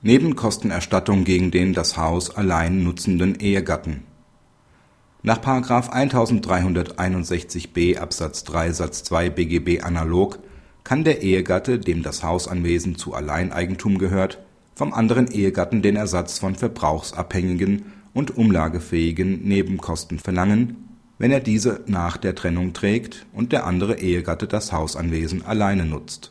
Nebenkostenerstattung gegen den das Haus allein nutzenden Ehegatten. Nach § 1361b Absatz 3 Satz 2 BGB analog kann der Ehegatte, dem das Hausanwesen zu Alleineigentum gehört, vom anderen Ehegatten den Ersatz von verbrauchsabhängigen und umlagefähigen Nebenkosten verlangen, wenn er diese nach der Trennung trägt und der andere Ehegatte das Hausanwesen alleine nutzt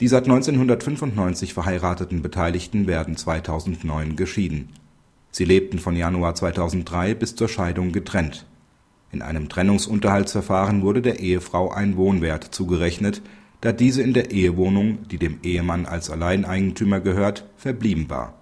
die seit 1995 verheirateten Beteiligten werden 2009 geschieden. Sie lebten von Januar 2003 bis zur Scheidung getrennt. In einem Trennungsunterhaltsverfahren wurde der Ehefrau ein Wohnwert zugerechnet, da diese in der Ehewohnung, die dem Ehemann als Alleineigentümer gehört, verblieben war.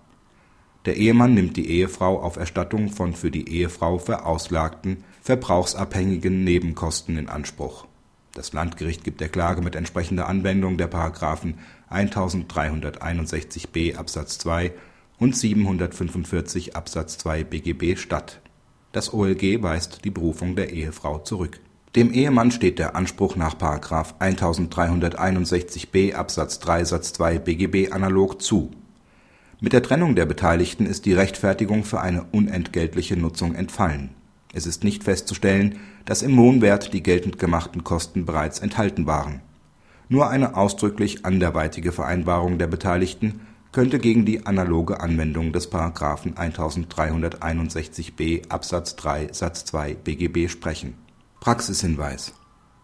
Der Ehemann nimmt die Ehefrau auf Erstattung von für die Ehefrau verauslagten verbrauchsabhängigen Nebenkosten in Anspruch das Landgericht gibt der Klage mit entsprechender Anwendung der § 1361b Absatz 2 und 745 Absatz 2 BGB statt. Das OLG weist die Berufung der Ehefrau zurück. Dem Ehemann steht der Anspruch nach § 1361b Absatz 3 Satz 2 BGB analog zu. Mit der Trennung der Beteiligten ist die Rechtfertigung für eine unentgeltliche Nutzung entfallen es ist nicht festzustellen, dass im Lohnwert die geltend gemachten Kosten bereits enthalten waren. Nur eine ausdrücklich anderweitige Vereinbarung der Beteiligten könnte gegen die analoge Anwendung des § 1361b Absatz 3 Satz 2 BGB sprechen. Praxishinweis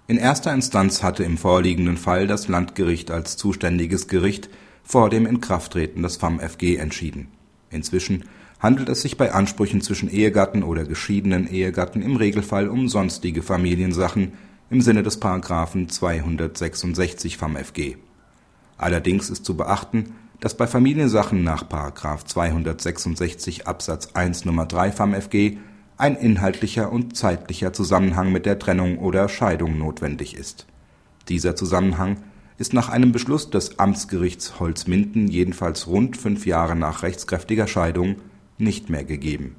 In erster Instanz hatte im vorliegenden Fall das Landgericht als zuständiges Gericht vor dem Inkrafttreten des FamFG entschieden. Inzwischen handelt es sich bei Ansprüchen zwischen Ehegatten oder geschiedenen Ehegatten im Regelfall um sonstige Familiensachen im Sinne des § 266 FamFG. Allerdings ist zu beachten, dass bei Familiensachen nach § 266 Absatz 1 Nr. 3 FamFG ein inhaltlicher und zeitlicher Zusammenhang mit der Trennung oder Scheidung notwendig ist. Dieser Zusammenhang ist nach einem Beschluss des Amtsgerichts Holzminden jedenfalls rund fünf Jahre nach rechtskräftiger Scheidung nicht mehr gegeben